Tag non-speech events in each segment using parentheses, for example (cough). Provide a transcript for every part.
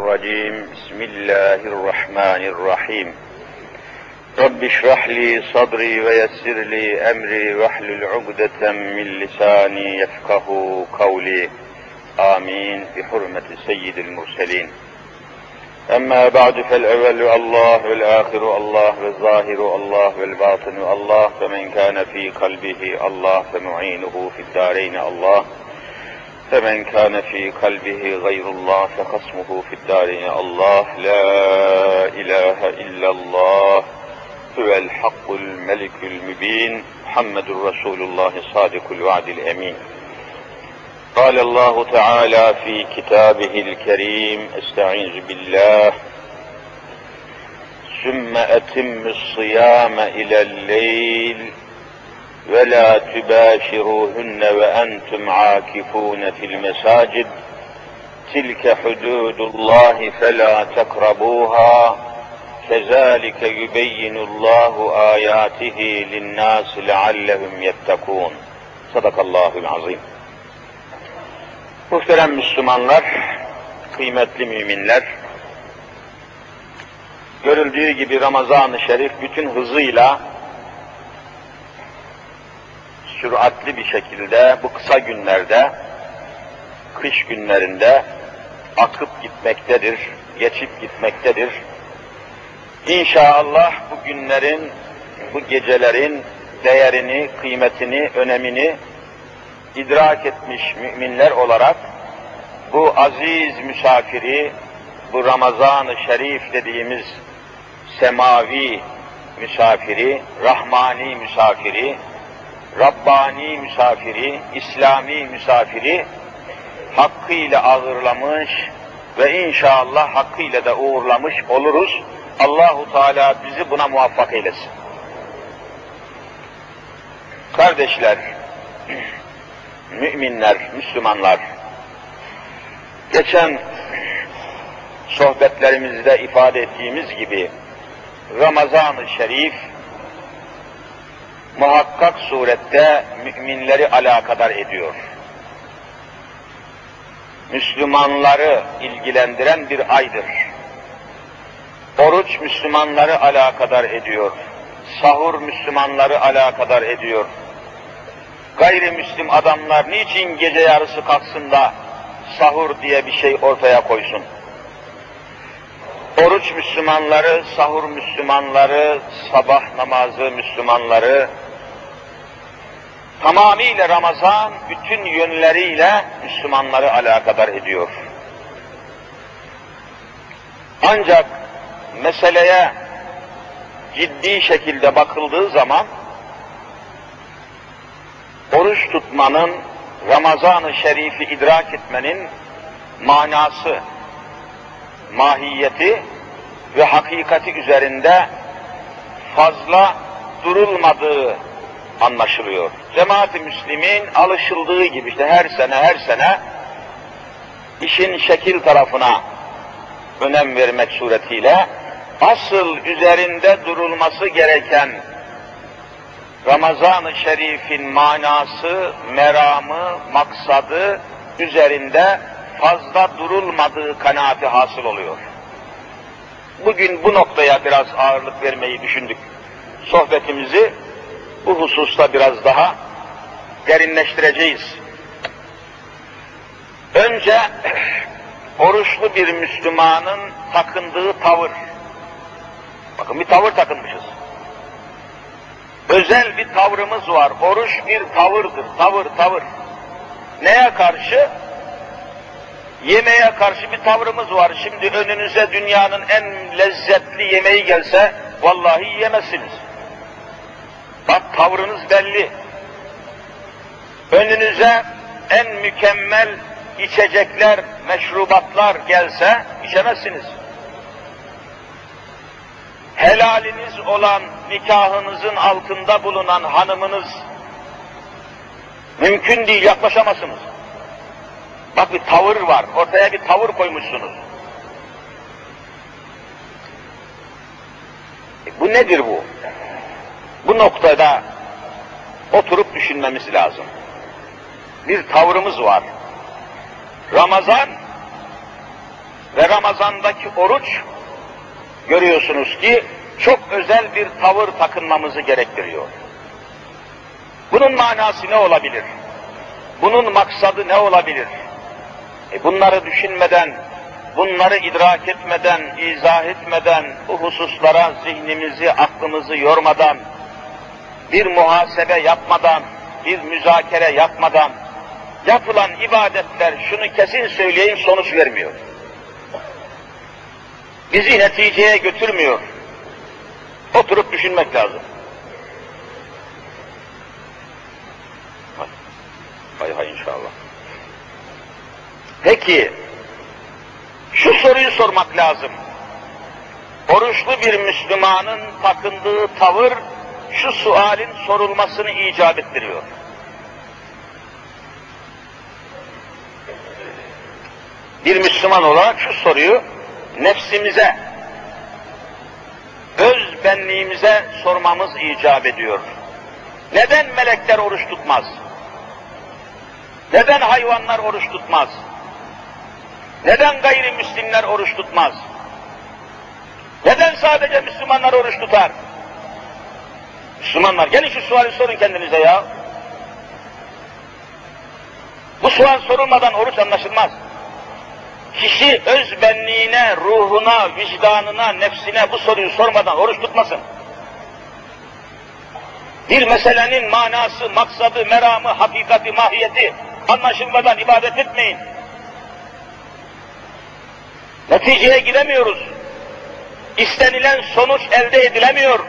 الرجيم. بسم الله الرحمن الرحيم. رب اشرح لي صدري ويسر لي أمري واحلل عقدة من لساني يفقه قولي. آمين. بحرمة سيد المرسلين. أما بعد فالأول الله والآخر الله والظاهر الله والباطن الله فمن كان في قلبه الله فمعينه في الدارين الله. فمن كان في قلبه غير الله فخصمه في الدارين الله لا إله إلا الله هو الحق الملك المبين محمد رسول الله صادق الوعد الأمين قال الله تعالى في كتابه الكريم استعيذ بالله ثم أتم الصيام إلى الليل ولا تباشروهن وأنتم عاكفون في المساجد تلك حدود الله فلا تقربوها كذلك يبين الله آياته للناس لعلهم يتقون صدق الله العظيم Muhterem Müslümanlar, kıymetli müminler, görüldüğü gibi Ramazan-ı Şerif bütün hızıyla süratli bir şekilde bu kısa günlerde, kış günlerinde akıp gitmektedir, geçip gitmektedir. İnşallah bu günlerin, bu gecelerin değerini, kıymetini, önemini idrak etmiş müminler olarak bu aziz misafiri, bu Ramazan-ı Şerif dediğimiz semavi misafiri, rahmani misafiri, Rabbani misafiri, İslami misafiri hakkıyla ağırlamış ve inşallah hakkıyla da uğurlamış oluruz. Allahu Teala bizi buna muvaffak eylesin. Kardeşler, müminler, Müslümanlar, geçen sohbetlerimizde ifade ettiğimiz gibi Ramazan-ı Şerif muhakkak surette müminleri alakadar ediyor. Müslümanları ilgilendiren bir aydır. Oruç Müslümanları alakadar ediyor. Sahur Müslümanları alakadar ediyor. Gayrimüslim adamlar niçin gece yarısı kalksın da sahur diye bir şey ortaya koysun? Oruç Müslümanları, sahur Müslümanları, sabah namazı Müslümanları, tamamıyla Ramazan bütün yönleriyle Müslümanları alakadar ediyor. Ancak meseleye ciddi şekilde bakıldığı zaman oruç tutmanın, Ramazan-ı Şerif'i idrak etmenin manası, mahiyeti ve hakikati üzerinde fazla durulmadığı anlaşılıyor. Cemaat-i Müslim'in alışıldığı gibi işte her sene her sene işin şekil tarafına önem vermek suretiyle asıl üzerinde durulması gereken Ramazan-ı Şerif'in manası, meramı, maksadı üzerinde fazla durulmadığı kanaati hasıl oluyor. Bugün bu noktaya biraz ağırlık vermeyi düşündük. Sohbetimizi bu hususta biraz daha derinleştireceğiz. Önce (clears throat) oruçlu bir Müslümanın takındığı tavır. Bakın bir tavır takınmışız. Özel bir tavrımız var. Oruç bir tavırdır. Tavır, tavır. Neye karşı? Yemeğe karşı bir tavrımız var. Şimdi önünüze dünyanın en lezzetli yemeği gelse vallahi yiyemezsiniz. Bak tavrınız belli. Önünüze en mükemmel içecekler, meşrubatlar gelse içemezsiniz. Helaliniz olan nikahınızın altında bulunan hanımınız mümkün değil yaklaşamazsınız. Bak bir tavır var, ortaya bir tavır koymuşsunuz. E bu nedir bu? Bu noktada oturup düşünmemiz lazım. Bir tavrımız var. Ramazan Ve Ramazan'daki oruç görüyorsunuz ki çok özel bir tavır takınmamızı gerektiriyor. Bunun manası ne olabilir? Bunun maksadı ne olabilir? E bunları düşünmeden, bunları idrak etmeden, izah etmeden, bu hususlara zihnimizi, aklımızı yormadan, bir muhasebe yapmadan, bir müzakere yapmadan, yapılan ibadetler şunu kesin söyleyeyim sonuç vermiyor. Bizi neticeye götürmüyor. Oturup düşünmek lazım. Hay hay inşallah. Peki, şu soruyu sormak lazım. Oruçlu bir Müslümanın takındığı tavır şu sualin sorulmasını icap ettiriyor. Bir Müslüman olarak şu soruyu nefsimize, öz benliğimize sormamız icap ediyor. Neden melekler oruç tutmaz? Neden hayvanlar oruç tutmaz? Neden gayrimüslimler oruç tutmaz? Neden sadece Müslümanlar oruç tutar? Müslümanlar, gelin şu suali sorun kendinize ya. Bu sual sorulmadan oruç anlaşılmaz. Kişi öz benliğine, ruhuna, vicdanına, nefsine bu soruyu sormadan oruç tutmasın. Bir meselenin manası, maksadı, meramı, hakikati, mahiyeti anlaşılmadan ibadet etmeyin. Neticeye gidemiyoruz. İstenilen sonuç elde edilemiyor.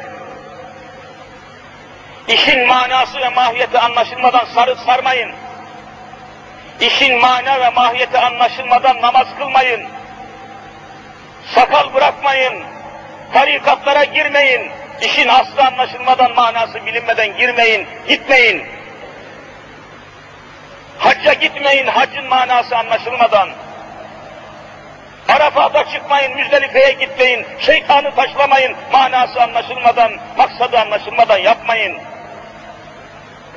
İşin manası ve mahiyeti anlaşılmadan sarıp sarmayın. İşin mana ve mahiyeti anlaşılmadan namaz kılmayın. Sakal bırakmayın. Tarikatlara girmeyin. İşin aslı anlaşılmadan manası bilinmeden girmeyin, gitmeyin. Hacca gitmeyin, haccın manası anlaşılmadan. Arafat'a çıkmayın, Müzdelife'ye gitmeyin, şeytanı taşlamayın, manası anlaşılmadan, maksadı anlaşılmadan yapmayın.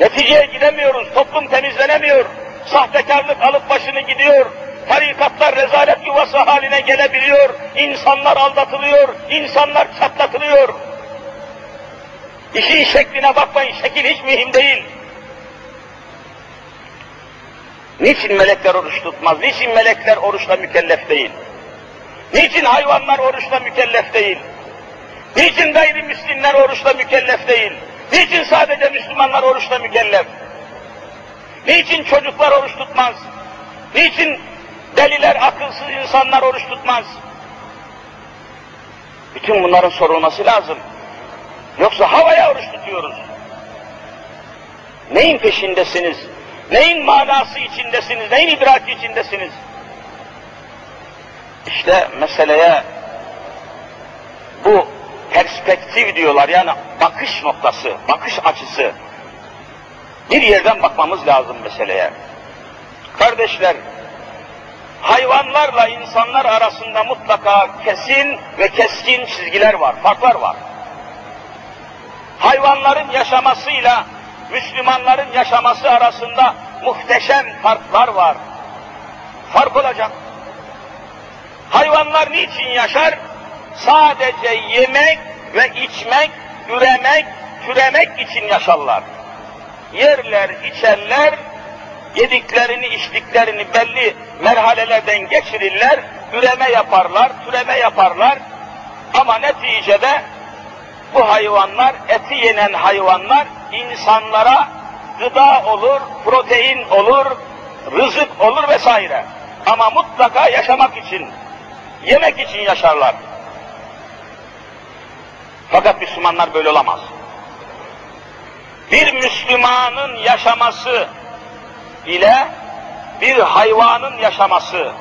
Neticeye gidemiyoruz, toplum temizlenemiyor, sahtekarlık alıp başını gidiyor, tarikatlar rezalet yuvası haline gelebiliyor, insanlar aldatılıyor, insanlar çatlatılıyor. İşin şekline bakmayın, şekil hiç mühim değil. Niçin melekler oruç tutmaz? Niçin melekler oruçla mükellef değil? Niçin hayvanlar oruçla mükellef değil? Niçin gayrimüslimler oruçla mükellef değil? Niçin sadece Müslümanlar oruçla mükellef? Niçin çocuklar oruç tutmaz? Niçin deliler, akılsız insanlar oruç tutmaz? Bütün bunların sorulması lazım. Yoksa havaya oruç tutuyoruz. Neyin peşindesiniz? Neyin manası içindesiniz? Neyin idraki içindesiniz? İşte meseleye bu perspektif diyorlar yani bakış noktası, bakış açısı. Bir yerden bakmamız lazım meseleye. Kardeşler, hayvanlarla insanlar arasında mutlaka kesin ve keskin çizgiler var, farklar var. Hayvanların yaşamasıyla Müslümanların yaşaması arasında muhteşem farklar var. Fark olacak. Hayvanlar niçin yaşar? Sadece yemek ve içmek, üremek, türemek için yaşarlar. Yerler, içerler, yediklerini, içtiklerini belli merhalelerden geçirirler, üreme yaparlar, türeme yaparlar. Ama neticede bu hayvanlar, eti yenen hayvanlar insanlara gıda olur, protein olur, rızık olur vesaire. Ama mutlaka yaşamak için, yemek için yaşarlar. Fakat Müslümanlar böyle olamaz. Bir Müslümanın yaşaması ile bir hayvanın yaşaması,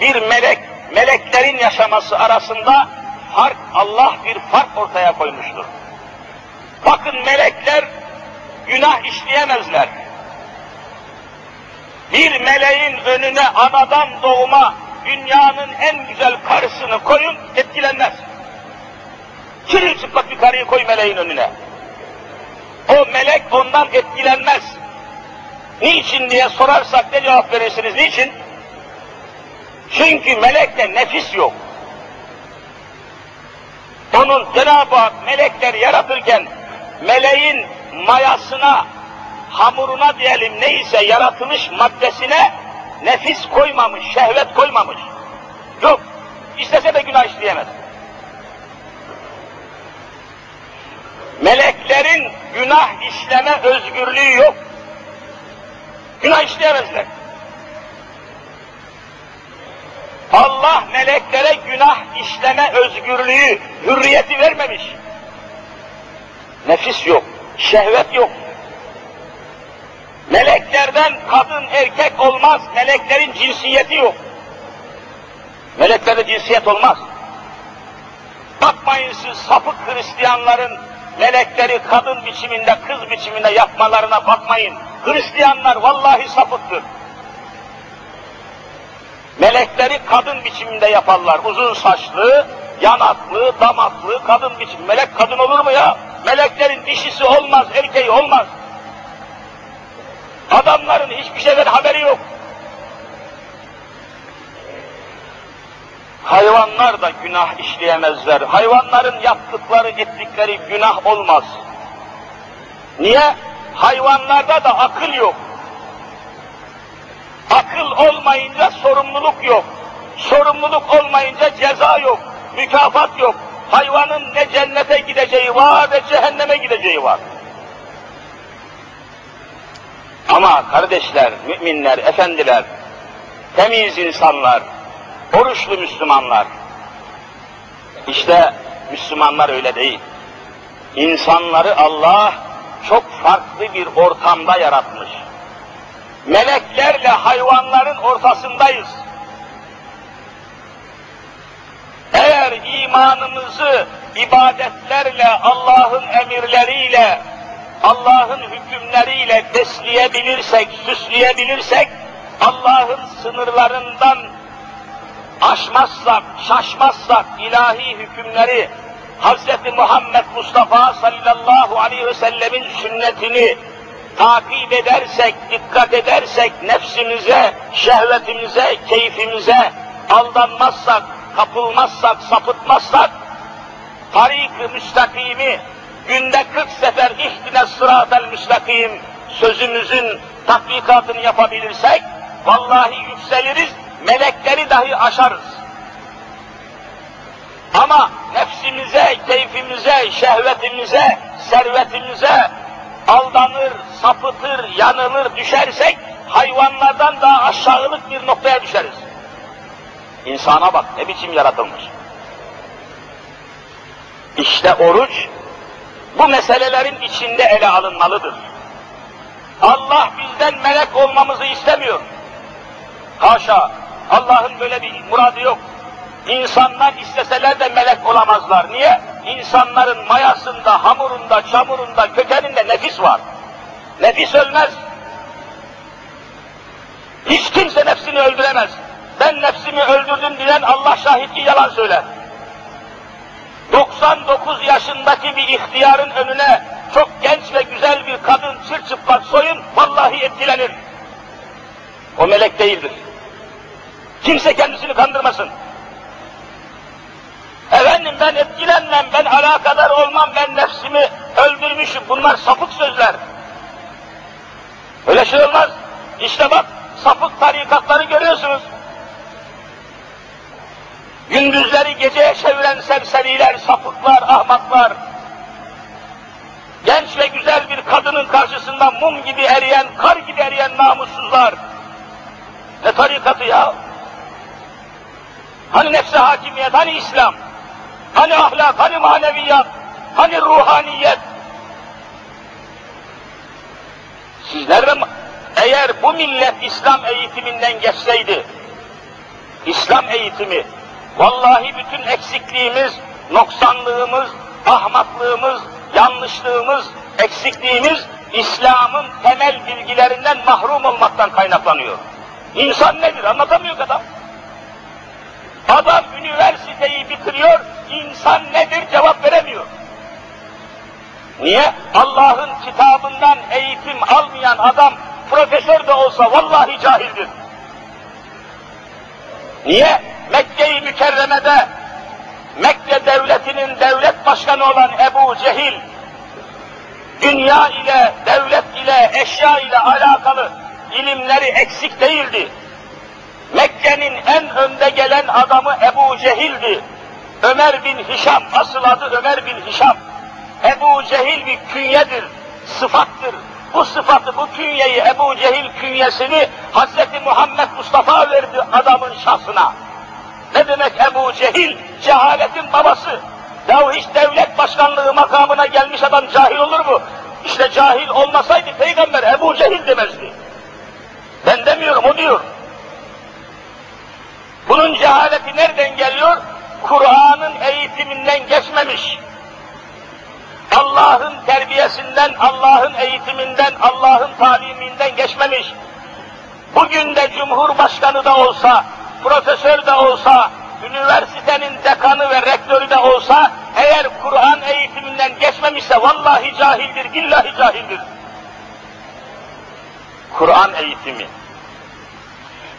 bir melek, meleklerin yaşaması arasında fark, Allah bir fark ortaya koymuştur. Bakın melekler günah işleyemezler. Bir meleğin önüne anadan doğma dünyanın en güzel karısını koyun etkilenmez. Çırılçıplak bir karıyı koy meleğin önüne. O melek ondan etkilenmez. Niçin diye sorarsak ne cevap verirsiniz? Niçin? Çünkü melekte nefis yok. Onun Cenab-ı Hak melekleri yaratırken meleğin mayasına, hamuruna diyelim neyse yaratılış maddesine nefis koymamış, şehvet koymamış. Yok. İstese de günah işleyemez. Meleklerin günah işleme özgürlüğü yok. Günah işleyemezler. Allah meleklere günah işleme özgürlüğü, hürriyeti vermemiş. Nefis yok, şehvet yok. Meleklerden kadın erkek olmaz, meleklerin cinsiyeti yok. Meleklerde cinsiyet olmaz. Bakmayın siz sapık Hristiyanların melekleri kadın biçiminde, kız biçiminde yapmalarına bakmayın. Hristiyanlar vallahi sapıktır. Melekleri kadın biçiminde yaparlar. Uzun saçlı, yanaklı, damaklı, kadın biçim. Melek kadın olur mu ya? Meleklerin dişisi olmaz, erkeği olmaz. Adamların hiçbir şeyden haberi yok. Hayvanlar da günah işleyemezler. Hayvanların yaptıkları, ettikleri günah olmaz. Niye? Hayvanlarda da akıl yok. Akıl olmayınca sorumluluk yok. Sorumluluk olmayınca ceza yok. Mükafat yok. Hayvanın ne cennete gideceği var ne cehenneme gideceği var. Ama kardeşler, müminler, efendiler, temiz insanlar, oruçlu Müslümanlar, işte Müslümanlar öyle değil. İnsanları Allah çok farklı bir ortamda yaratmış. Meleklerle hayvanların ortasındayız. Eğer imanımızı ibadetlerle, Allah'ın emirleriyle, Allah'ın hükümleriyle besleyebilirsek, süsleyebilirsek, Allah'ın sınırlarından aşmazsak, şaşmazsak ilahi hükümleri, Hz. Muhammed Mustafa sallallahu aleyhi ve sellemin sünnetini takip edersek, dikkat edersek, nefsimize, şehvetimize, keyfimize aldanmazsak, kapılmazsak, sapıtmazsak, tarik-ı müstakimi günde 40 sefer ihtine sıratel müstakim sözümüzün tatbikatını yapabilirsek, vallahi yükseliriz, melekleri dahi aşarız. Ama nefsimize, keyfimize, şehvetimize, servetimize aldanır, sapıtır, yanılır, düşersek hayvanlardan daha aşağılık bir noktaya düşeriz. İnsana bak ne biçim yaratılmış. İşte oruç bu meselelerin içinde ele alınmalıdır. Allah bizden melek olmamızı istemiyor. Haşa, Allah'ın böyle bir muradı yok. İnsanlar isteseler de melek olamazlar. Niye? İnsanların mayasında, hamurunda, çamurunda, kökeninde nefis var. Nefis ölmez. Hiç kimse nefsini öldüremez. Ben nefsimi öldürdüm diyen Allah şahit ki yalan söyler. 99 yaşındaki bir ihtiyarın önüne çok genç ve güzel bir kadın çırçıplak soyun, vallahi etkilenir. O melek değildir. Kimse kendisini kandırmasın. Efendim ben etkilenmem, ben alakadar olmam, ben nefsimi öldürmüşüm. Bunlar sapık sözler. Öyle şey olmaz. İşte bak, sapık tarikatları görüyorsunuz. Gündüzleri geceye çeviren serseriler, sapıklar, ahmaklar. Genç ve güzel bir kadının karşısında mum gibi eriyen, kar gibi eriyen namussuzlar. Ne tarikatı ya? Hani nefse hakimiyet, hani İslam? Hani ahlak, hani maneviyat, hani ruhaniyet? Siz nereden, eğer bu millet İslam eğitiminden geçseydi, İslam eğitimi, vallahi bütün eksikliğimiz, noksanlığımız, ahmaklığımız, yanlışlığımız, eksikliğimiz, İslam'ın temel bilgilerinden mahrum olmaktan kaynaklanıyor. İnsan nedir? Anlatamıyor adam. Adam üniversiteyi bitiriyor, insan nedir cevap veremiyor. Niye? Allah'ın kitabından eğitim almayan adam profesör de olsa vallahi cahildir. Niye? Mekke-i Mükerreme'de Mekke devletinin devlet başkanı olan Ebu Cehil, dünya ile, devlet ile, eşya ile alakalı ilimleri eksik değildi. Mekke'nin en önde gelen adamı Ebu Cehil'di. Ömer bin Hişam, asıl adı Ömer bin Hişam. Ebu Cehil bir künyedir, sıfattır. Bu sıfatı, bu künyeyi, Ebu Cehil künyesini Hz. Muhammed Mustafa verdi adamın şahsına. Ne demek Ebu Cehil? Cehaletin babası. Yahu hiç devlet başkanlığı makamına gelmiş adam cahil olur mu? İşte cahil olmasaydı peygamber Ebu Cehil demezdi. Ben demiyorum, o diyor. Bunun cehaleti nereden geliyor? Kur'an'ın eğitiminden geçmemiş. Allah'ın terbiyesinden, Allah'ın eğitiminden, Allah'ın taliminden geçmemiş. Bugün de Cumhurbaşkanı da olsa, profesör de olsa, üniversitenin dekanı ve rektörü de olsa, eğer Kur'an eğitiminden geçmemişse vallahi cahildir, billahi cahildir. Kur'an eğitimi.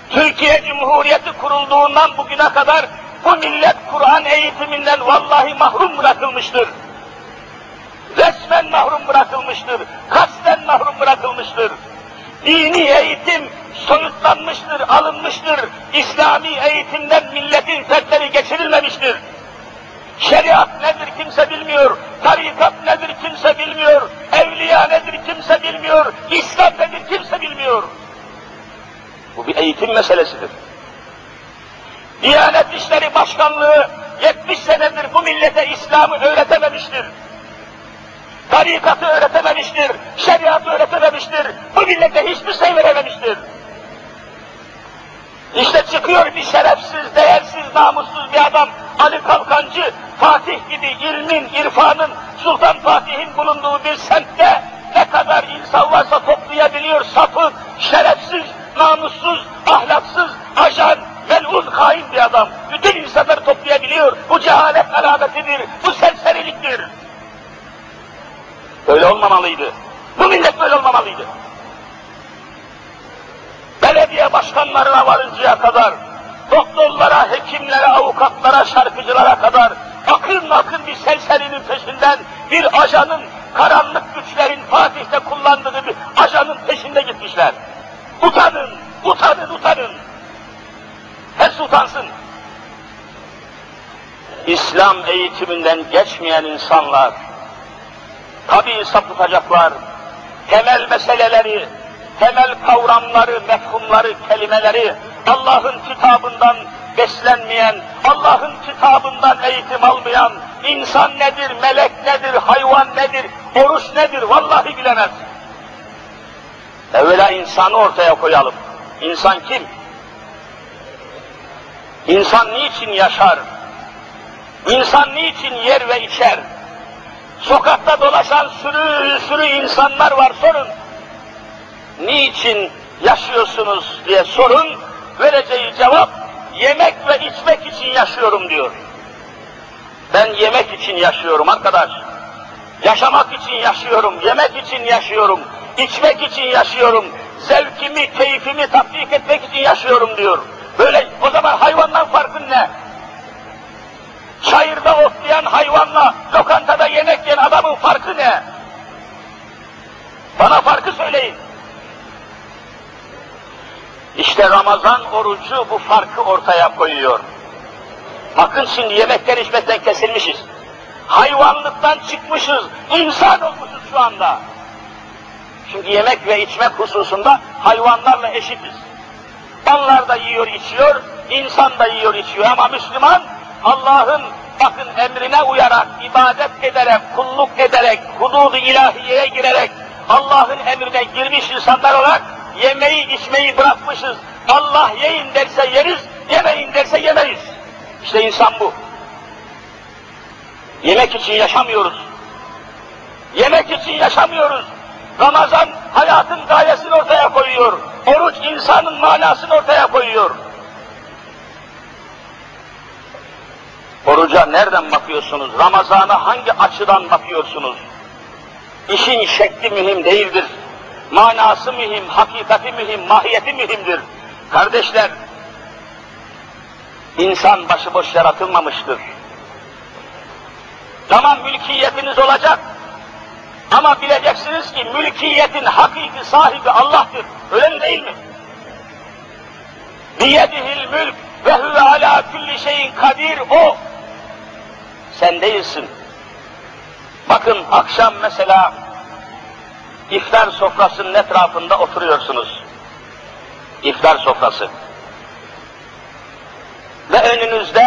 Türkiye Cumhuriyeti kurulduğundan bugüne kadar bu millet Kur'an eğitiminden vallahi mahrum bırakılmıştır. Resmen mahrum bırakılmıştır, kasten mahrum bırakılmıştır. Dini eğitim soyutlanmıştır, alınmıştır. İslami eğitimden milletin fertleri geçirilmemiştir. Şeriat nedir kimse bilmiyor, tarikat nedir kimse bilmiyor, evliya nedir kimse bilmiyor, İslam nedir kimse bilmiyor. Bu bir eğitim meselesidir. Diyanet İşleri Başkanlığı 70 senedir bu millete İslam'ı öğretememiştir. Tarikatı öğretememiştir, şeriatı öğretememiştir, bu millete hiçbir şey verememiştir. İşte çıkıyor bir şerefsiz, değersiz, namussuz bir adam, Ali Kalkancı, Fatih gibi ilmin, irfanın, Sultan Fatih'in bulunduğu bir semtte ne kadar insan varsa toplayabiliyor, sapık, şerefsiz, namussuz, ahlaksız, ajan, melun, hain bir adam. Bütün insanları toplayabiliyor. Bu cehalet alametidir, bu serseriliktir. Öyle olmamalıydı. Bu millet böyle olmamalıydı. Belediye başkanlarına varıncaya kadar, doktorlara, hekimlere, avukatlara, şarkıcılara kadar akın akın bir serserinin peşinden, bir ajanın, karanlık güçlerin Fatih'te kullandığı bir ajanın peşinde gitmişler. Utanın, utanın, utanın. Hepsi utansın. İslam eğitiminden geçmeyen insanlar, tabii sapıtacaklar, temel meseleleri, temel kavramları, mefhumları, kelimeleri Allah'ın kitabından beslenmeyen, Allah'ın kitabından eğitim almayan, insan nedir, melek nedir, hayvan nedir, oruç nedir vallahi bilemez. Evvela insanı ortaya koyalım. İnsan kim? İnsan niçin yaşar? İnsan niçin yer ve içer? Sokakta dolaşan sürü sürü insanlar var sorun. Niçin yaşıyorsunuz diye sorun. Vereceği cevap yemek ve içmek için yaşıyorum diyor. Ben yemek için yaşıyorum arkadaş. Yaşamak için yaşıyorum, yemek için yaşıyorum, içmek için yaşıyorum, zevkimi, keyfimi tatbik etmek için yaşıyorum diyor. Böyle o zaman hayvandan farkın ne? Çayırda otlayan hayvanla lokantada yemek yiyen adamın farkı ne? Bana farkı söyleyin. İşte Ramazan orucu bu farkı ortaya koyuyor. Bakın şimdi yemekten içmekten kesilmişiz. Hayvanlıktan çıkmışız, insan olmuşuz şu anda. Çünkü yemek ve içmek hususunda hayvanlarla eşitiz. Onlar da yiyor, içiyor, insan da yiyor, içiyor ama Müslüman Allah'ın bakın emrine uyarak, ibadet ederek, kulluk ederek, hudud-u ilahiyeye girerek, Allah'ın emrine girmiş insanlar olarak yemeği içmeyi bırakmışız. Allah yiyin derse yeriz, yemeyin derse yemeyiz. İşte insan bu. Yemek için yaşamıyoruz. Yemek için yaşamıyoruz. Ramazan hayatın gayesini ortaya koyuyor. Oruç insanın manasını ortaya koyuyor. Oruca nereden bakıyorsunuz? Ramazan'a hangi açıdan bakıyorsunuz? İşin şekli mühim değildir. Manası mühim, hakikati mühim, mahiyeti mühimdir. Kardeşler, İnsan başıboş yaratılmamıştır. Tamam mülkiyetiniz olacak. Ama bileceksiniz ki mülkiyetin hakiki sahibi Allah'tır. Öyle mi değil mi? Biyedihil mülk ve huve ala kulli şeyin kadir o. Sen değilsin. Bakın akşam mesela iftar sofrasının etrafında oturuyorsunuz. İftar sofrası. Ve önünüzde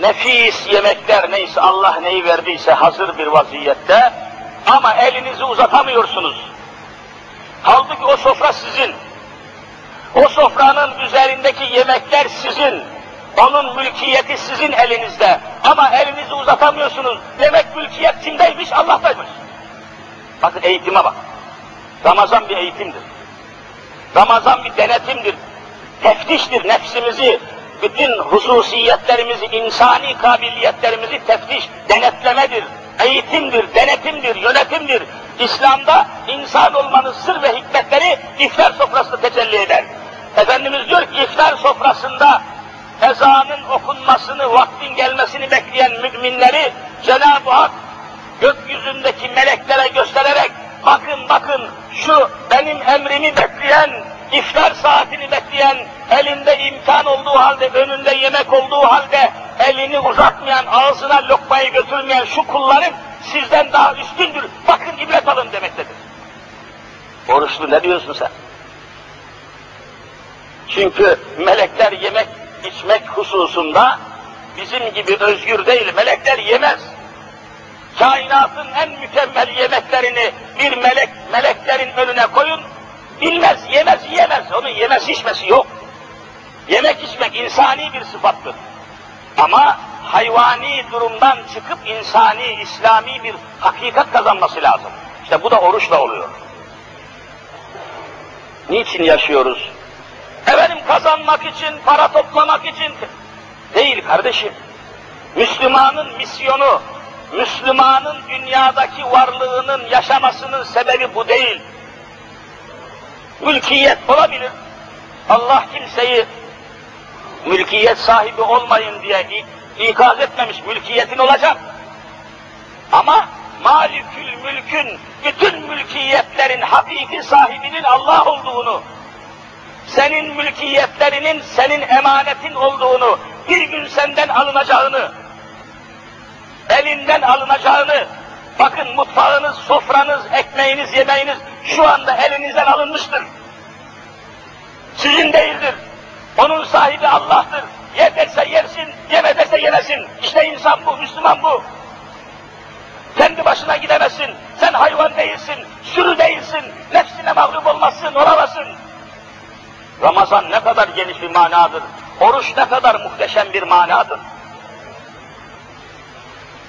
nefis yemekler neyse Allah neyi verdiyse hazır bir vaziyette ama elinizi uzatamıyorsunuz. Halbuki o sofra sizin. O sofranın üzerindeki yemekler sizin. Onun mülkiyeti sizin elinizde. Ama elinizi uzatamıyorsunuz. Demek mülkiyet kimdeymiş? Allah'taymış. Bakın eğitime bak. Ramazan bir eğitimdir. Ramazan bir denetimdir. Teftiştir nefsimizi, bütün hususiyetlerimizi, insani kabiliyetlerimizi teftiş, denetlemedir. Eğitimdir, denetimdir, yönetimdir. İslam'da insan olmanın sır ve hikmetleri iftar sofrasında tecelli eder. Efendimiz diyor ki iftar sofrasında ezanın okunmasını, vaktin gelmesini bekleyen müminleri Cenab-ı Hak gökyüzündeki meleklere göstererek bakın bakın şu benim emrimi bekleyen, iftar saatini bekleyen, elinde imkan olduğu halde, önünde yemek olduğu halde, elini uzatmayan, ağzına lokmayı götürmeyen şu kullarım sizden daha üstündür. Bakın ibret alın demektedir. Oruçlu ne diyorsun sen? Çünkü melekler yemek içmek hususunda bizim gibi özgür değil, melekler yemez. Kainatın en mükemmel yemeklerini bir melek, meleklerin önüne koyun, bilmez, yemez, yiyemez. Onun yemez içmesi yok. Yemek içmek insani bir sıfattır. Ama hayvani durumdan çıkıp insani, İslami bir hakikat kazanması lazım. İşte bu da oruçla oluyor. Niçin yaşıyoruz? Efendim kazanmak için, para toplamak için değil kardeşim. Müslümanın misyonu, Müslümanın dünyadaki varlığının yaşamasının sebebi bu değil. Mülkiyet olabilir. Allah kimseyi mülkiyet sahibi olmayın diye ikaz etmemiş, mülkiyetin olacak. Ama malikül mülkün, bütün mülkiyetlerin hakiki sahibinin Allah olduğunu, senin mülkiyetlerinin senin emanetin olduğunu, bir gün senden alınacağını, elinden alınacağını, bakın mutfağınız, sofranız, ekmeğiniz, yemeğiniz şu anda elinizden alınmıştır. Sizin değildir. Onun sahibi Allah'tır. Ye derse yersin, yeme derse yemesin. İşte insan bu, Müslüman bu. Kendi başına gidemezsin. Sen hayvan değilsin, sürü değilsin. Nefsine mağlup olmazsın, olamazsın. Ramazan ne kadar geniş bir manadır. Oruç ne kadar muhteşem bir manadır.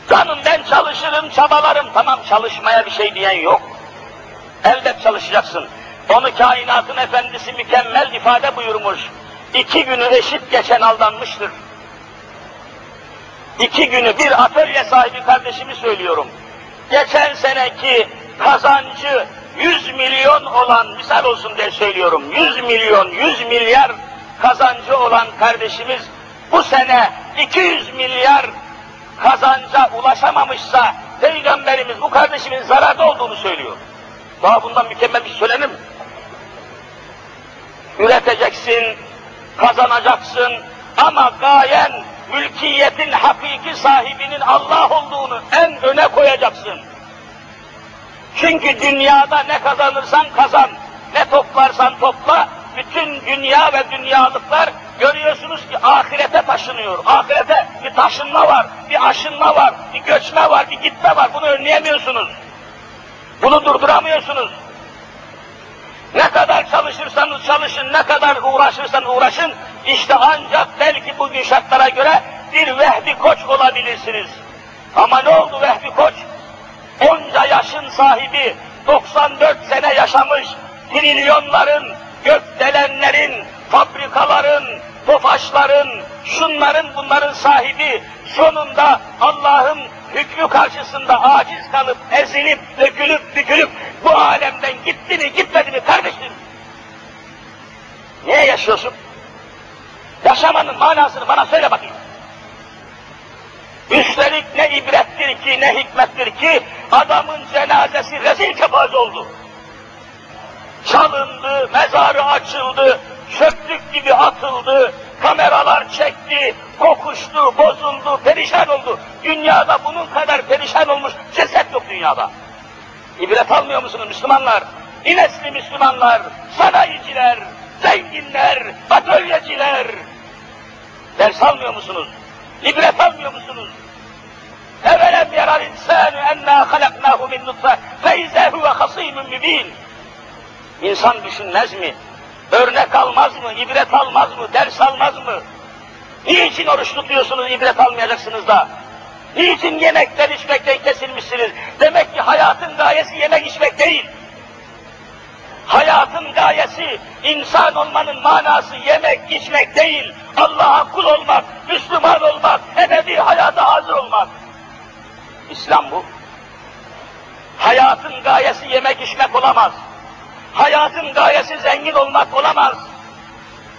Canım ben çalışırım, çabalarım. Tamam çalışmaya bir şey diyen yok. Elbet çalışacaksın. Onu kainatın efendisi mükemmel ifade buyurmuş. İki günü eşit geçen aldanmıştır. İki günü bir atölye sahibi kardeşimi söylüyorum. Geçen seneki kazancı 100 milyon olan, misal olsun diye söylüyorum, 100 milyon, 100 milyar kazancı olan kardeşimiz bu sene 200 milyar kazanca ulaşamamışsa Peygamberimiz bu kardeşimin zararda olduğunu söylüyor. Daha bundan mükemmel bir şey söylenir mi? Üreteceksin, kazanacaksın ama gayen mülkiyetin hakiki sahibinin Allah olduğunu en öne koyacaksın. Çünkü dünyada ne kazanırsan kazan, ne toplarsan topla, bütün dünya ve dünyalıklar görüyorsunuz ki ahirete taşınıyor. Ahirete bir taşınma var, bir aşınma var, bir göçme var, bir gitme var. Bunu önleyemiyorsunuz. Bunu durduramıyorsunuz. Ne kadar çalışırsanız çalışın, ne kadar uğraşırsan uğraşın, işte ancak belki bugün şartlara göre bir Vehbi Koç olabilirsiniz. Ama ne oldu Vehbi Koç? Onca yaşın sahibi, 94 sene yaşamış, trilyonların, gökdelenlerin, fabrikaların, tofaşların, şunların bunların sahibi, sonunda Allah'ın hükmü karşısında aciz kalıp, ezilip, dökülüp, bükülüp bu alemden gitti mi, gitmedi mi kardeşim? Niye yaşıyorsun? Yaşamanın manasını bana söyle bakayım. Üstelik ne ibrettir ki, ne hikmettir ki adamın cenazesi rezil kepaze oldu. Çalındı, mezarı açıldı, çöplük gibi atıldı, kameralar çekti, kokuştu, bozuldu, perişan oldu. Dünyada bunun kadar perişan olmuş ceset yok dünyada. İbret almıyor musunuz Müslümanlar? İnesli Müslümanlar, sanayiciler, zenginler, atölyeciler. Ders almıyor musunuz? İbret almıyor musunuz? Evelem yaral insanu enna halaknahu min nutfe fe izâ huve hasîmün mübîn. İnsan düşünmez mi? Örnek almaz mı? İbret almaz mı? Ders almaz mı? Niçin oruç tutuyorsunuz, ibret almayacaksınız da? Niçin yemekten içmekten kesilmişsiniz? Demek ki hayatın gayesi yemek içmek değil. Hayatın gayesi, insan olmanın manası yemek içmek değil. Allah'a kul olmak, Müslüman olmak, ebedi hayata hazır olmak. İslam bu. Hayatın gayesi yemek içmek olamaz. Hayatın gayesi zengin olmak olamaz.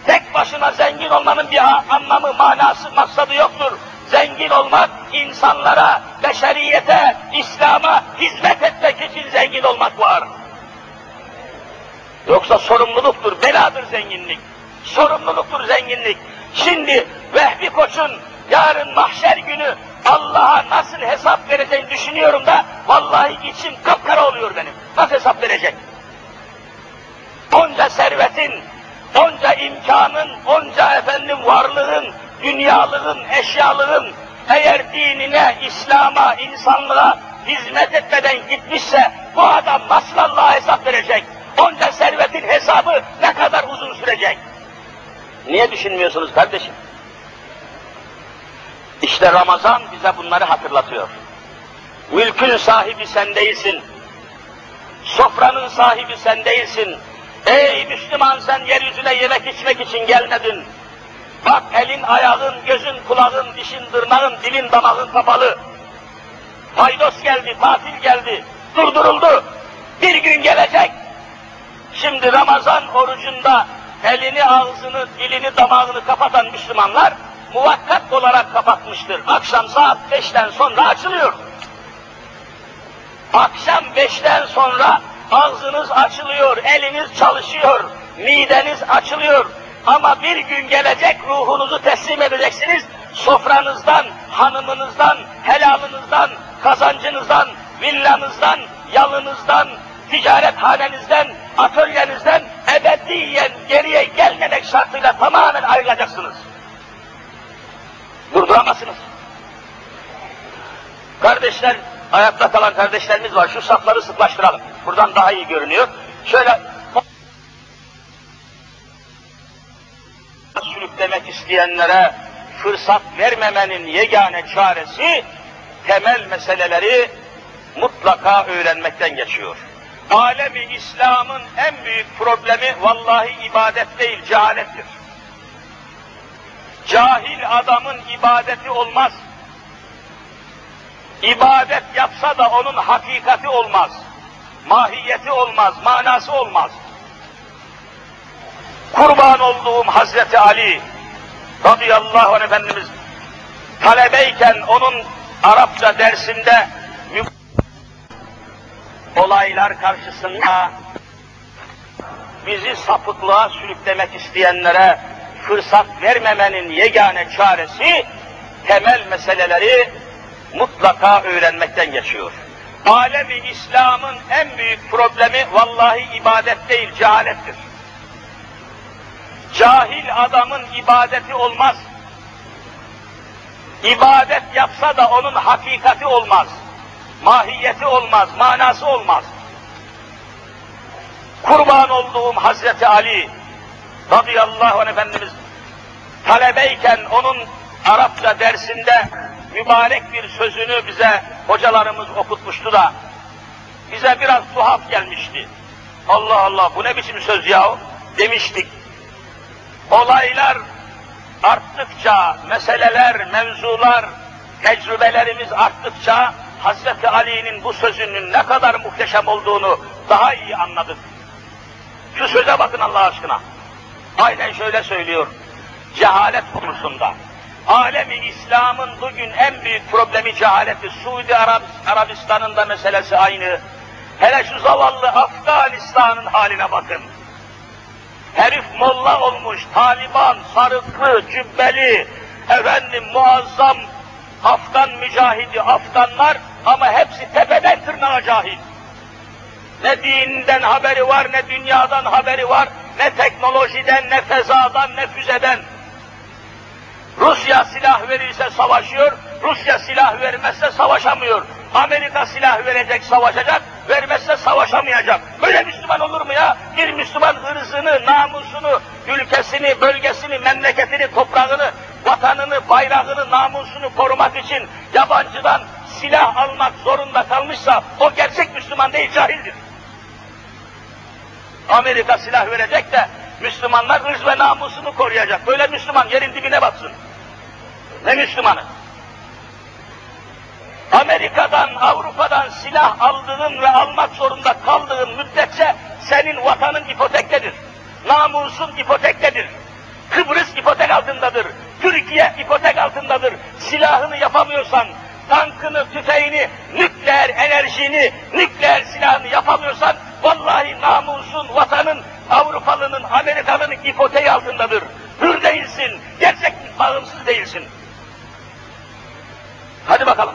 Tek başına zengin olmanın bir anlamı, manası, maksadı yoktur. Zengin olmak, insanlara, beşeriyete, İslam'a hizmet etmek için zengin olmak var. Yoksa sorumluluktur, beladır zenginlik. Sorumluluktur zenginlik. Şimdi Vehbi Koç'un yarın mahşer günü Allah'a nasıl hesap vereceğini düşünüyorum da vallahi içim kapkara oluyor benim. Nasıl hesap verecek? Onca servetin, onca imkanın, onca efendim varlığın, dünyalığın, eşyalığın eğer dinine, İslam'a, insanlığa hizmet etmeden gitmişse bu adam nasıl Allah'a hesap verecek? Onca servetin hesabı ne kadar uzun sürecek? Niye düşünmüyorsunuz kardeşim? İşte Ramazan bize bunları hatırlatıyor. Mülkün sahibi sen değilsin. Sofranın sahibi sen değilsin. Ey Müslüman sen yeryüzüne yemek içmek için gelmedin. Bak elin, ayağın, gözün, kulağın, dişin, tırnağın, dilin, damağın kapalı. Paydos geldi, tatil geldi, durduruldu. Bir gün gelecek. Şimdi Ramazan orucunda elini, ağzını, dilini, damağını kapatan Müslümanlar muvakkat olarak kapatmıştır. Akşam saat beşten sonra açılıyor. Akşam beşten sonra ağzınız açılıyor, eliniz çalışıyor, mideniz açılıyor. Ama bir gün gelecek ruhunuzu teslim edeceksiniz. Sofranızdan, hanımınızdan, helalınızdan, kazancınızdan, villanızdan, yalınızdan, ticarethanenizden, atölyenizden ebediyen geriye gelmemek şartıyla tamamen ayrılacaksınız. Durduramazsınız. Kardeşler, ayakta kalan kardeşlerimiz var. Şu safları sıklaştıralım. Buradan daha iyi görünüyor. Şöyle sürüklemek isteyenlere fırsat vermemenin yegane çaresi temel meseleleri mutlaka öğrenmekten geçiyor. Alemi İslam'ın en büyük problemi vallahi ibadet değil, cehalettir. Cahil adamın ibadeti olmaz. İbadet yapsa da onun hakikati olmaz. Mahiyeti olmaz, manası olmaz. Kurban olduğum Hazreti Ali radıyallahu anh Efendimiz talebeyken onun Arapça dersinde olaylar karşısında bizi sapıklığa sürüklemek isteyenlere fırsat vermemenin yegane çaresi temel meseleleri mutlaka öğrenmekten geçiyor. Alemi İslam'ın en büyük problemi vallahi ibadet değil, cehalettir. Cahil adamın ibadeti olmaz. İbadet yapsa da onun hakikati olmaz. Mahiyeti olmaz, manası olmaz. Kurban olduğum Hazreti Ali radıyallahu anh Efendimiz talebeyken onun Arapça dersinde mübarek bir sözünü bize hocalarımız okutmuştu da bize biraz tuhaf gelmişti. Allah Allah bu ne biçim söz yahu demiştik. Olaylar arttıkça, meseleler, mevzular, tecrübelerimiz arttıkça Hazreti Ali'nin bu sözünün ne kadar muhteşem olduğunu daha iyi anladık. Şu söze bakın Allah aşkına. Aynen şöyle söylüyor. cehalet konusunda. Alemi İslam'ın bugün en büyük problemi cehaleti. Suudi Arab Arabistan'ın da meselesi aynı. Hele şu zavallı Afganistan'ın haline bakın. Herif molla olmuş, Taliban, sarıklı, cübbeli, efendim muazzam Afgan mücahidi, Afganlar ama hepsi tepeden tırnağa cahil. Ne dininden haberi var, ne dünyadan haberi var, ne teknolojiden, ne fezadan, ne füzeden. Rusya silah verirse savaşıyor, Rusya silah vermezse savaşamıyor. Amerika silah verecek, savaşacak, vermezse savaşamayacak. Böyle Müslüman olur mu ya? Bir Müslüman ırzını, namusunu, ülkesini, bölgesini, memleketini, toprağını, vatanını, bayrağını, namusunu korumak için yabancıdan silah almak zorunda kalmışsa o gerçek Müslüman değil, cahildir. Amerika silah verecek de Müslümanlar ırz ve namusunu koruyacak. Böyle Müslüman yerin dibine batsın. Ne Müslümanı? Amerika'dan, Avrupa'dan silah aldığın ve almak zorunda kaldığın müddetçe senin vatanın ipotektedir. Namusun ipotektedir. Kıbrıs ipotek altındadır. Türkiye ipotek altındadır. Silahını yapamıyorsan, tankını, tüfeğini, nükleer enerjini, nükleer silahını yapamıyorsan, vallahi namusun, vatanın, Avrupalının, Amerikalının ipoteği altındadır. Hür değilsin, gerçek bağımsız değilsin. Hadi bakalım.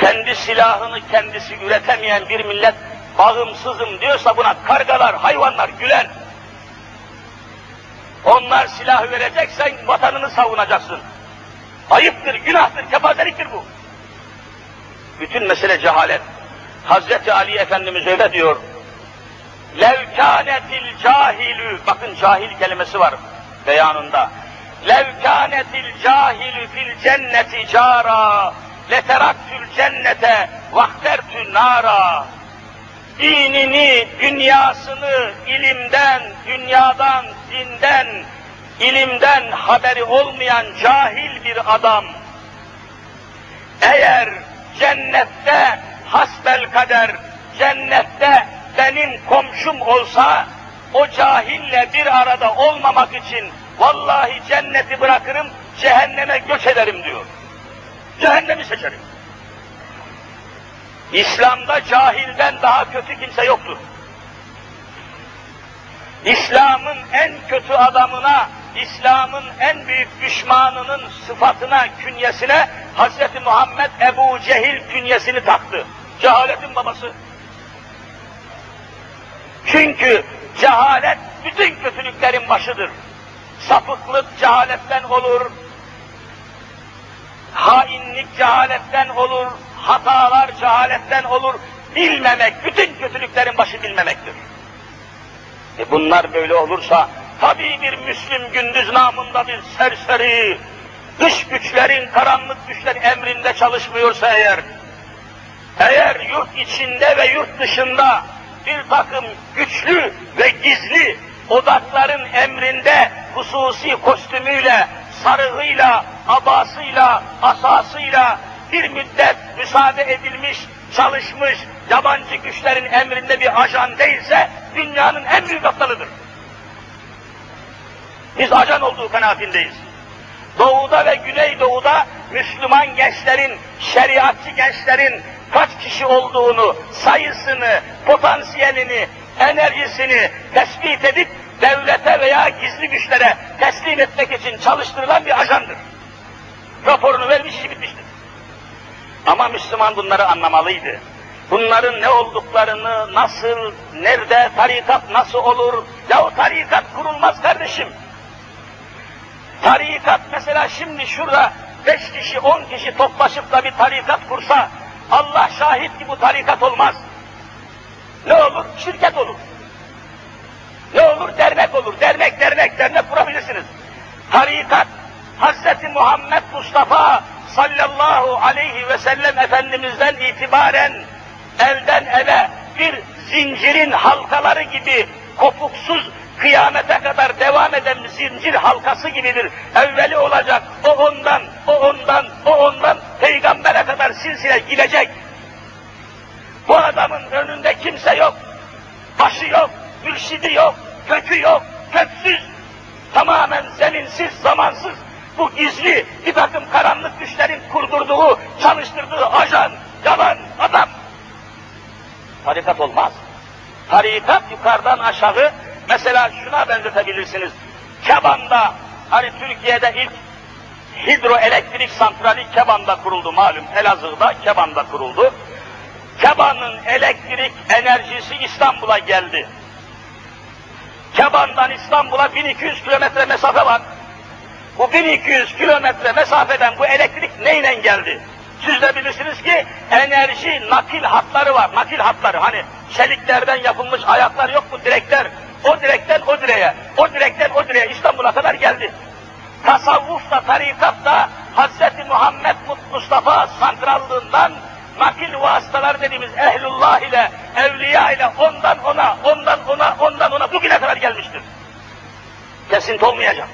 Kendi silahını kendisi üretemeyen bir millet bağımsızım diyorsa buna kargalar, hayvanlar güler. Onlar silah vereceksen vatanını savunacaksın. Ayıptır, günahtır, kepazeliktir bu. Bütün mesele cehalet. Hazreti Ali Efendimiz öyle diyor. Levkânetil cahilü, bakın cahil kelimesi var beyanında. Levkânetil cahilü fil cenneti cara, leteraktül cennete vahtertü nara. Dinini, dünyasını ilimden, dünyadan, dinden, ilimden haberi olmayan cahil bir adam, eğer cennette hasbel kader, cennette benim komşum olsa, o cahille bir arada olmamak için vallahi cenneti bırakırım, cehenneme göç ederim diyor. Cehennemi seçerim. İslam'da cahilden daha kötü kimse yoktur. İslam'ın en kötü adamına, İslam'ın en büyük düşmanının sıfatına, künyesine Hz. Muhammed Ebu Cehil künyesini taktı. Cehaletin babası. Çünkü cehalet bütün kötülüklerin başıdır. Sapıklık cehaletten olur, hainlik cehaletten olur, hatalar cehaletten olur, bilmemek, bütün kötülüklerin başı bilmemektir. E bunlar böyle olursa, tabii bir Müslüm gündüz namında bir serseri, dış güçlerin, karanlık güçlerin emrinde çalışmıyorsa eğer, eğer yurt içinde ve yurt dışında bir takım güçlü ve gizli odakların emrinde hususi kostümüyle, sarığıyla, abasıyla, asasıyla bir müddet müsaade edilmiş, çalışmış, yabancı güçlerin emrinde bir ajan değilse dünyanın en büyük aptalıdır. Biz ajan olduğu kanaatindeyiz. Doğuda ve Güneydoğu'da Müslüman gençlerin, şeriatçı gençlerin kaç kişi olduğunu, sayısını, potansiyelini, enerjisini tespit edip devlete veya gizli güçlere teslim etmek için çalıştırılan bir ajandır. Raporunu vermiş, işi bitmiştir. Ama Müslüman bunları anlamalıydı. Bunların ne olduklarını, nasıl, nerede, tarikat nasıl olur? Ya o tarikat kurulmaz kardeşim. Tarikat mesela şimdi şurada beş kişi, on kişi toplaşıp da bir tarikat kursa, Allah şahit ki bu tarikat olmaz. Ne olur? Şirket olur. Ne olur? Dernek olur. Dernek, dernek, dernek kurabilirsiniz. Tarikat, Hazreti Muhammed Mustafa sallallahu aleyhi ve sellem Efendimiz'den itibaren elden ele bir zincirin halkaları gibi kopuksuz kıyamete kadar devam eden zincir halkası gibidir. Evveli olacak, o ondan, o ondan, o ondan, peygambere kadar silsile gidecek. Bu adamın önünde kimse yok, başı yok, mürşidi yok, kökü yok, köksüz, tamamen zeminsiz, zamansız, bu gizli bir takım karanlık güçlerin kurdurduğu, çalıştırdığı ajan, yalan, adam. Tarikat olmaz. Tarikat yukarıdan aşağı, mesela şuna benzetebilirsiniz. Keban'da, hani Türkiye'de ilk hidroelektrik santrali Keban'da kuruldu malum. Elazığ'da Keban'da kuruldu. Keban'ın elektrik enerjisi İstanbul'a geldi. Keban'dan İstanbul'a 1200 kilometre mesafe var. Bu 1200 kilometre mesafeden bu elektrik neyle geldi? Siz de bilirsiniz ki enerji nakil hatları var. Nakil hatları hani çeliklerden yapılmış ayaklar yok mu direkler? O direkten o direğe, o direkten o direğe İstanbul'a kadar geldi. Tasavvuf da tarikat da Hz. Muhammed Mustafa santrallığından nakil vasıtalar dediğimiz ehlullah ile, evliya ile ondan ona, ondan ona, ondan ona bugüne kadar gelmiştir. Kesinti olmayacak.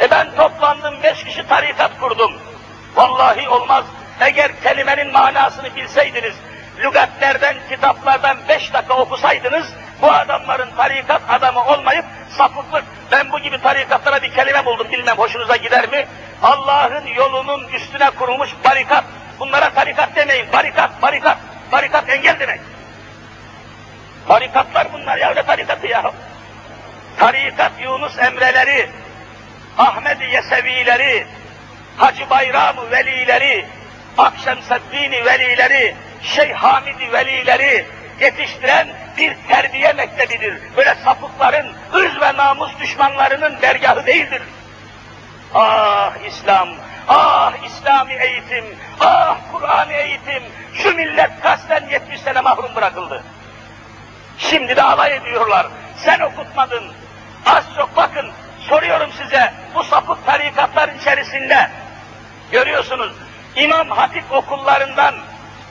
E ben toplandım, beş kişi tarikat kurdum. Vallahi olmaz. Eğer kelimenin manasını bilseydiniz, lügatlerden, kitaplardan beş dakika okusaydınız, bu adamların tarikat adamı olmayıp sapıklık, ben bu gibi tarikatlara bir kelime buldum, bilmem hoşunuza gider mi? Allah'ın yolunun üstüne kurulmuş barikat, bunlara tarikat demeyin, barikat, barikat, barikat engel demek. Tarikatlar bunlar ya, ne tarikatı ya? Tarikat Yunus Emreleri, Ahmet-i Yesevileri, Hacı Bayram Velileri, Akşemseddin Velileri, Şeyh Hamid Velileri yetiştiren bir terbiye mektebidir. Böyle sapıkların, ırz ve namus düşmanlarının dergahı değildir. Ah İslam, ah İslami eğitim, ah Kur'an eğitim, şu millet kasten 70 sene mahrum bırakıldı. Şimdi de alay ediyorlar. Sen okutmadın. Az çok bakın, soruyorum size, bu sapık tarikatlar içerisinde görüyorsunuz, İmam Hatip okullarından,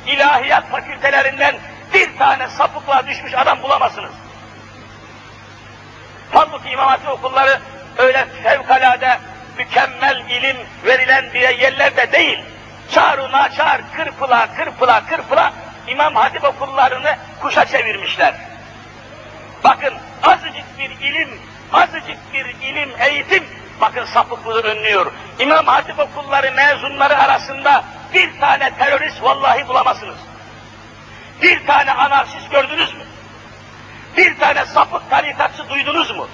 ilahiyat fakültelerinden bir tane sapıklığa düşmüş adam bulamazsınız. Halbuki İmam Hatip okulları öyle fevkalade mükemmel ilim verilen diye yerlerde değil. Çağrı naçar, kırpıla, kırpıla, kırpıla İmam Hatip okullarını kuşa çevirmişler. Bakın azıcık bir ilim, azıcık bir ilim, eğitim, bakın sapıklığı önlüyor. İmam Hatip okulları mezunları arasında bir tane terörist vallahi bulamazsınız. Bir tane anarşist gördünüz mü? Bir tane sapık tarikatçı duydunuz mu?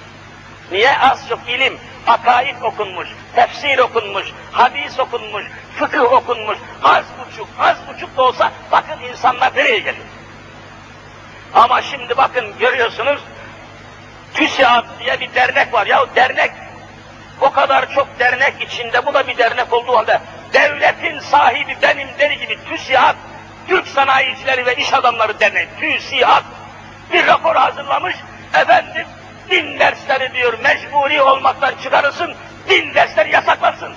Niye az çok ilim, akaid okunmuş, tefsir okunmuş, hadis okunmuş, fıkıh okunmuş, az buçuk, az buçuk da olsa bakın insanlar nereye geliyor? Ama şimdi bakın görüyorsunuz, TÜSİAD diye bir dernek var. Ya dernek, o kadar çok dernek içinde, bu da bir dernek olduğu halde, devletin sahibi benim deri gibi TÜSİAD, Türk Sanayicileri ve İş Adamları Derneği, TÜSİAD, bir rapor hazırlamış, efendim, din dersleri diyor mecburi olmaktan çıkarılsın, din dersleri yasaklansın.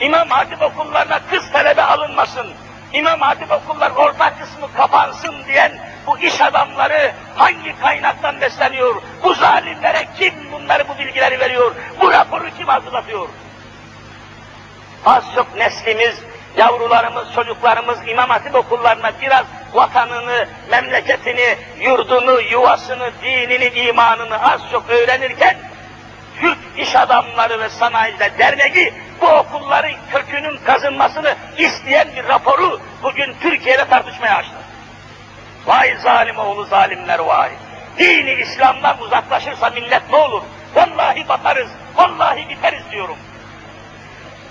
İmam Hatip okullarına kız talebe alınmasın, İmam Hatip okullar orta kısmı kapansın diyen bu iş adamları hangi kaynaktan besleniyor? Bu zalimlere kim bunları bu bilgileri veriyor? Bu raporu kim hazırlatıyor? Az çok neslimiz, yavrularımız, çocuklarımız İmam Hatip okullarına biraz vatanını, memleketini, yurdunu, yuvasını, dinini, imanını az çok öğrenirken Türk iş adamları ve sanayiciler derneği bu okulların kökünün kazınmasını isteyen bir raporu bugün Türkiye'de tartışmaya açtı. Vay zalim oğlu zalimler vay. Dini İslam'dan uzaklaşırsa millet ne olur? Vallahi batarız, vallahi biteriz diyorum.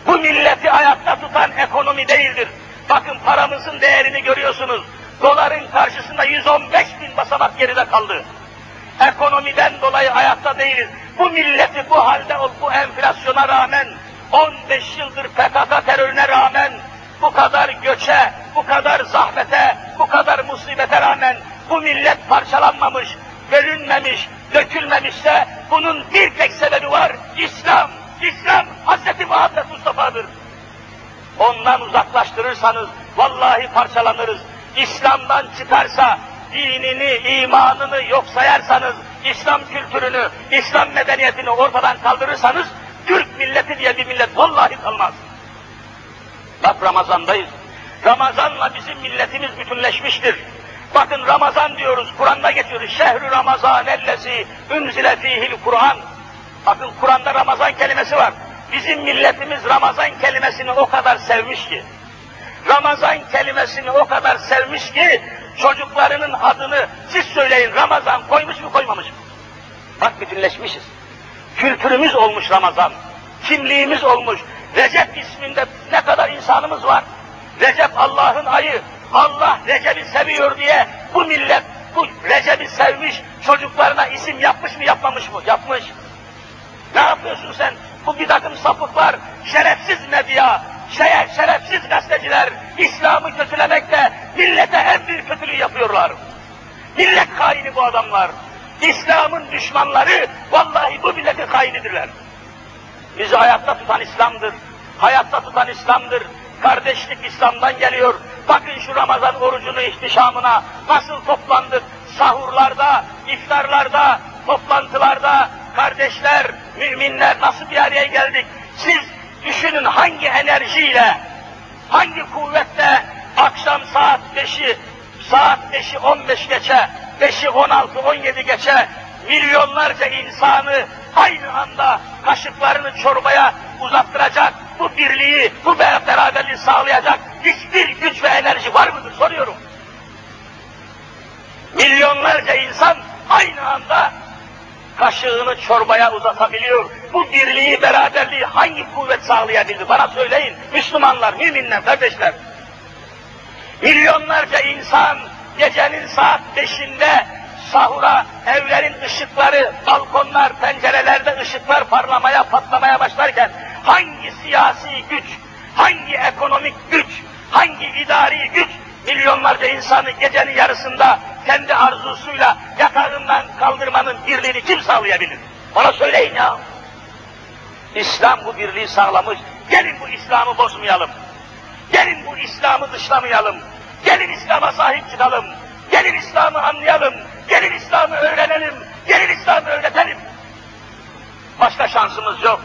Bu milleti ayakta tutan ekonomi değildir. Bakın paramızın değerini görüyorsunuz. Doların karşısında 115 bin basamak geride kaldı. Ekonomiden dolayı ayakta değiliz. Bu milleti bu halde, bu enflasyona rağmen, 15 yıldır PKK terörüne rağmen, bu kadar göçe, bu kadar zahmete, bu kadar musibete rağmen bu millet parçalanmamış, bölünmemiş, dökülmemişse bunun bir tek sebebi var. İslam, İslam Hz. Muhammed Mustafa'dır. Ondan uzaklaştırırsanız vallahi parçalanırız. İslam'dan çıkarsa dinini, imanını yok sayarsanız, İslam kültürünü, İslam medeniyetini ortadan kaldırırsanız, Türk milleti diye bir millet vallahi kalmaz. Bak Ramazan'dayız. Ramazan'la bizim milletimiz bütünleşmiştir. Bakın Ramazan diyoruz, Kur'an'da geçiyoruz. Şehrü Ramazan ellezi ünzile fihil Kur'an. Bakın Kur'an'da Ramazan kelimesi var. Bizim milletimiz Ramazan kelimesini o kadar sevmiş ki, Ramazan kelimesini o kadar sevmiş ki, çocuklarının adını siz söyleyin Ramazan koymuş mu koymamış mı? Bak bütünleşmişiz. Kültürümüz olmuş Ramazan. Kimliğimiz olmuş. Recep isminde ne kadar insanımız var. Recep Allah'ın ayı. Allah Recep'i seviyor diye bu millet bu Recep'i sevmiş, çocuklarına isim yapmış mı yapmamış mı? Yapmış. Yapıyorsun sen? Bu bir takım sapıklar, şerefsiz medya, şeye, şerefsiz gazeteciler İslam'ı kötülemekte millete en büyük kötülüğü yapıyorlar. Millet haini bu adamlar. İslam'ın düşmanları vallahi bu milletin hainidirler. Bizi hayatta tutan İslam'dır. Hayatta tutan İslam'dır. Kardeşlik İslam'dan geliyor. Bakın şu Ramazan orucunu ihtişamına nasıl toplandık. Sahurlarda, iftarlarda, toplantılarda kardeşler, müminler nasıl bir araya geldik. Siz düşünün hangi enerjiyle, hangi kuvvetle akşam saat 5'i, saat 5'i 15 geçe, 5'i 16, 17 geçe milyonlarca insanı aynı anda kaşıklarını çorbaya uzattıracak, bu birliği, bu beraberliği sağlayacak hiçbir güç ve enerji var mıdır soruyorum. Milyonlarca insan aynı anda kaşığını çorbaya uzatabiliyor. Bu birliği, beraberliği hangi kuvvet sağlayabildi? Bana söyleyin. Müslümanlar, müminler, kardeşler. Milyonlarca insan gecenin saat beşinde sahura evlerin ışıkları, balkonlar, pencerelerde ışıklar parlamaya, patlamaya başlarken hangi siyasi güç, hangi ekonomik güç, hangi idari güç milyonlarca insanı gecenin yarısında kendi arzusuyla yakarından kaldırmanın birliğini kim sağlayabilir? Bana söyleyin ya. İslam bu birliği sağlamış. Gelin bu İslam'ı bozmayalım. Gelin bu İslam'ı dışlamayalım. Gelin İslam'a sahip çıkalım. Gelin İslam'ı anlayalım. Gelin İslam'ı öğrenelim. Gelin İslam'ı öğretelim. Başka şansımız yok.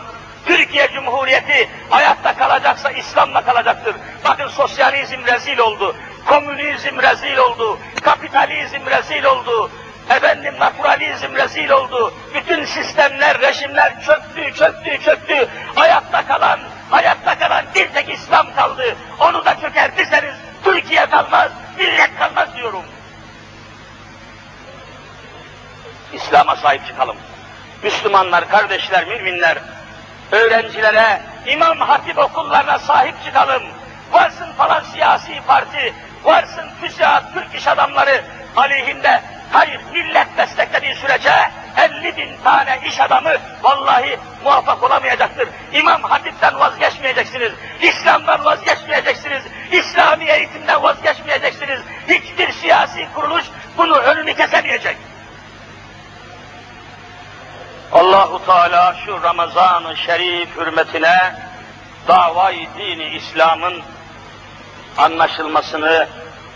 Türkiye Cumhuriyeti hayatta kalacaksa İslam'la kalacaktır. Bakın sosyalizm rezil oldu. Komünizm rezil oldu. Kapitalizm rezil oldu. Efendim naturalizm rezil oldu. Bütün sistemler, rejimler çöktü, çöktü, çöktü. Hayatta kalan, hayatta kalan bir tek İslam kaldı. Onu da çökertirseniz Türkiye kalmaz, millet kalmaz diyorum. İslam'a sahip çıkalım. Müslümanlar, kardeşler, müminler, öğrencilere, İmam Hatip okullarına sahip çıkalım. Varsın falan siyasi parti, varsın TÜSİAD, Türk iş adamları aleyhinde, hayır millet desteklediği sürece 50 bin tane iş adamı vallahi muvaffak olamayacaktır. İmam Hatip'ten vazgeçmeyeceksiniz, İslam'dan vazgeçmeyeceksiniz, İslami eğitimden vazgeçmeyeceksiniz. Hiçbir siyasi kuruluş bunu önünü kesemeyecek. Allahu Teala şu Ramazan-ı Şerif hürmetine davayı dini İslam'ın anlaşılmasını,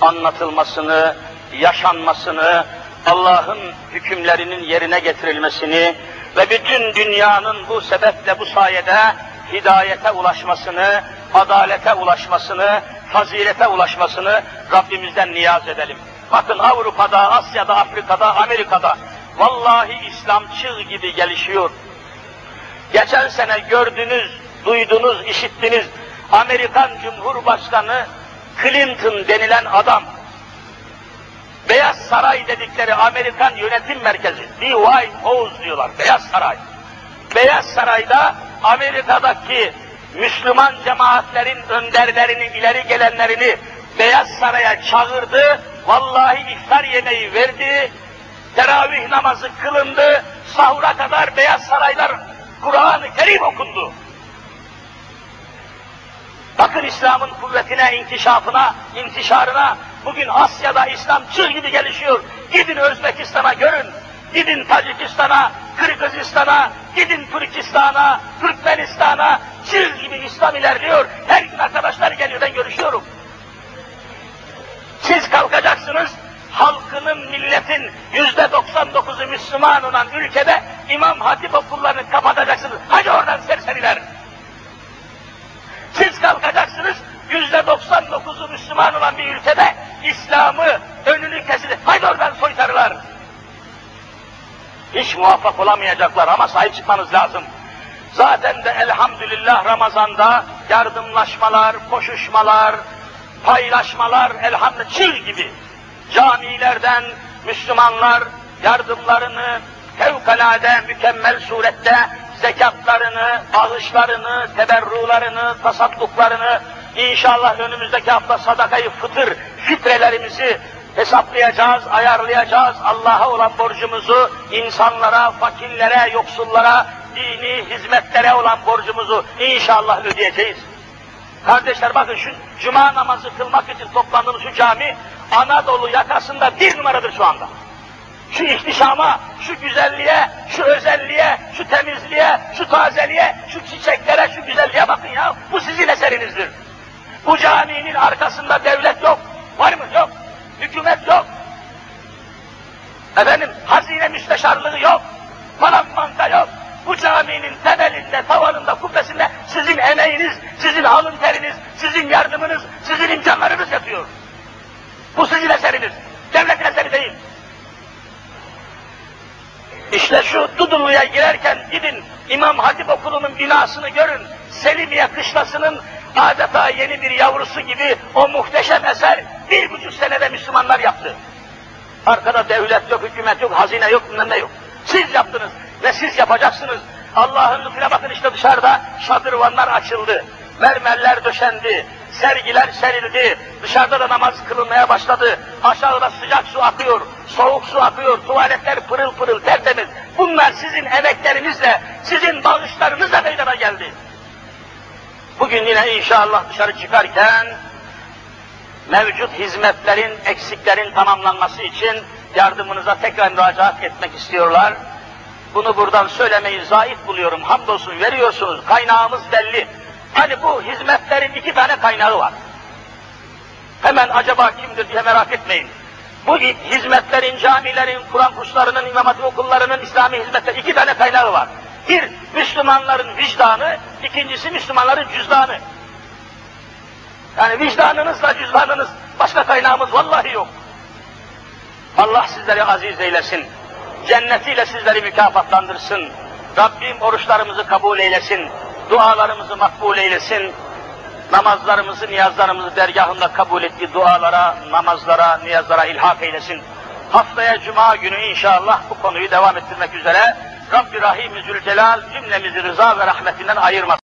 anlatılmasını, yaşanmasını, Allah'ın hükümlerinin yerine getirilmesini ve bütün dünyanın bu sebeple bu sayede hidayete ulaşmasını, adalete ulaşmasını, fazilete ulaşmasını Rabbimizden niyaz edelim. Bakın Avrupa'da, Asya'da, Afrika'da, Amerika'da vallahi İslam çığ gibi gelişiyor. Geçen sene gördünüz, duydunuz, işittiniz Amerikan Cumhurbaşkanı Clinton denilen adam Beyaz Saray dedikleri Amerikan yönetim merkezi, White House diyorlar, Beyaz Saray. Beyaz Saray'da Amerika'daki Müslüman cemaatlerin önderlerini, ileri gelenlerini Beyaz Saray'a çağırdı, vallahi iftar yemeği verdi, teravih namazı kılındı, sahura kadar Beyaz Saraylar Kur'an-ı Kerim okundu. Bakın İslam'ın kuvvetine, inkişafına, intişarına, bugün Asya'da İslam çığ gibi gelişiyor. Gidin Özbekistan'a görün, gidin Tacikistan'a, Kırgızistan'a, gidin Türkistan'a, Türkmenistan'a, çığ gibi İslam ilerliyor. Her gün arkadaşlar geliyor, ben görüşüyorum. Siz kalkacaksınız, halkının, milletin yüzde 99'u Müslüman olan ülkede İmam Hatip okullarını kapatacaksınız. Hadi oradan serseriler. Siz kalkacaksınız, yüzde 99'u Müslüman olan bir ülkede İslam'ı önünü kesilir. Haydi oradan soytarılar. hiç muvaffak olamayacaklar ama sahip çıkmanız lazım. Zaten de elhamdülillah Ramazan'da yardımlaşmalar, koşuşmalar, paylaşmalar elhamdülillah çığ gibi. Camilerden Müslümanlar yardımlarını fevkalade mükemmel surette zekatlarını, bağışlarını, teberrularını, tasadduklarını, inşallah önümüzdeki hafta sadakayı fıtır, fitrelerimizi hesaplayacağız, ayarlayacağız. Allah'a olan borcumuzu insanlara, fakirlere, yoksullara, dini hizmetlere olan borcumuzu inşallah ödeyeceğiz. Kardeşler bakın şu cuma namazı kılmak için toplandığımız şu cami Anadolu yakasında bir numaradır şu anda. Şu ihtişama, şu güzelliğe, şu özelliğe, şu temizliğe, şu tazeliğe, şu çiçeklere, şu güzelliğe bakın ya. Bu sizin eserinizdir. Bu caminin arkasında devlet yok. Var mı? Yok. Hükümet yok. Efendim hazine müsteşarlığı yok. Falan banka yok. Bu caminin temelinde, tavanında, kubbesinde sizin emeğiniz, sizin alın teriniz, sizin yardımınız, sizin imkanlarınız yatıyor. Bu sizin eseriniz. Devletin eseri değil. İşte şu Dudullu'ya girerken gidin İmam Hatip Okulu'nun binasını görün. Selimiye kışlasının adeta yeni bir yavrusu gibi o muhteşem eser bir buçuk senede Müslümanlar yaptı. Arkada devlet yok, hükümet yok, hazine yok, bilmem ne yok. Siz yaptınız ve siz yapacaksınız. Allah'ın lütfuna bakın işte dışarıda şadırvanlar açıldı. Mermerler döşendi, sergiler serildi, dışarıda da namaz kılınmaya başladı. Aşağıda sıcak su akıyor, soğuk su akıyor, tuvaletler pırıl pırıl tertemiz. Bunlar sizin emeklerinizle, sizin bağışlarınızla meydana geldi. Bugün yine inşallah dışarı çıkarken mevcut hizmetlerin, eksiklerin tamamlanması için yardımınıza tekrar müracaat etmek istiyorlar. Bunu buradan söylemeyi zayıf buluyorum. Hamdolsun veriyorsunuz. Kaynağımız belli. Hani bu hizmetlerin iki tane kaynağı var. Hemen acaba kimdir diye merak etmeyin. Bu hizmetlerin, camilerin, Kur'an kurslarının, imam hatip okullarının, İslami hizmetler iki tane kaynağı var. Bir, Müslümanların vicdanı, ikincisi Müslümanların cüzdanı. Yani vicdanınızla cüzdanınız, başka kaynağımız vallahi yok. Allah sizleri aziz eylesin. Cennetiyle sizleri mükafatlandırsın. Rabbim oruçlarımızı kabul eylesin. Dualarımızı makbul eylesin. Namazlarımızı, niyazlarımızı dergahında kabul ettiği dualara, namazlara, niyazlara ilhak eylesin. Haftaya Cuma günü inşallah bu konuyu devam ettirmek üzere Rabbi Rahim-i Zülcelal cümlemizi rıza ve rahmetinden ayırmasın.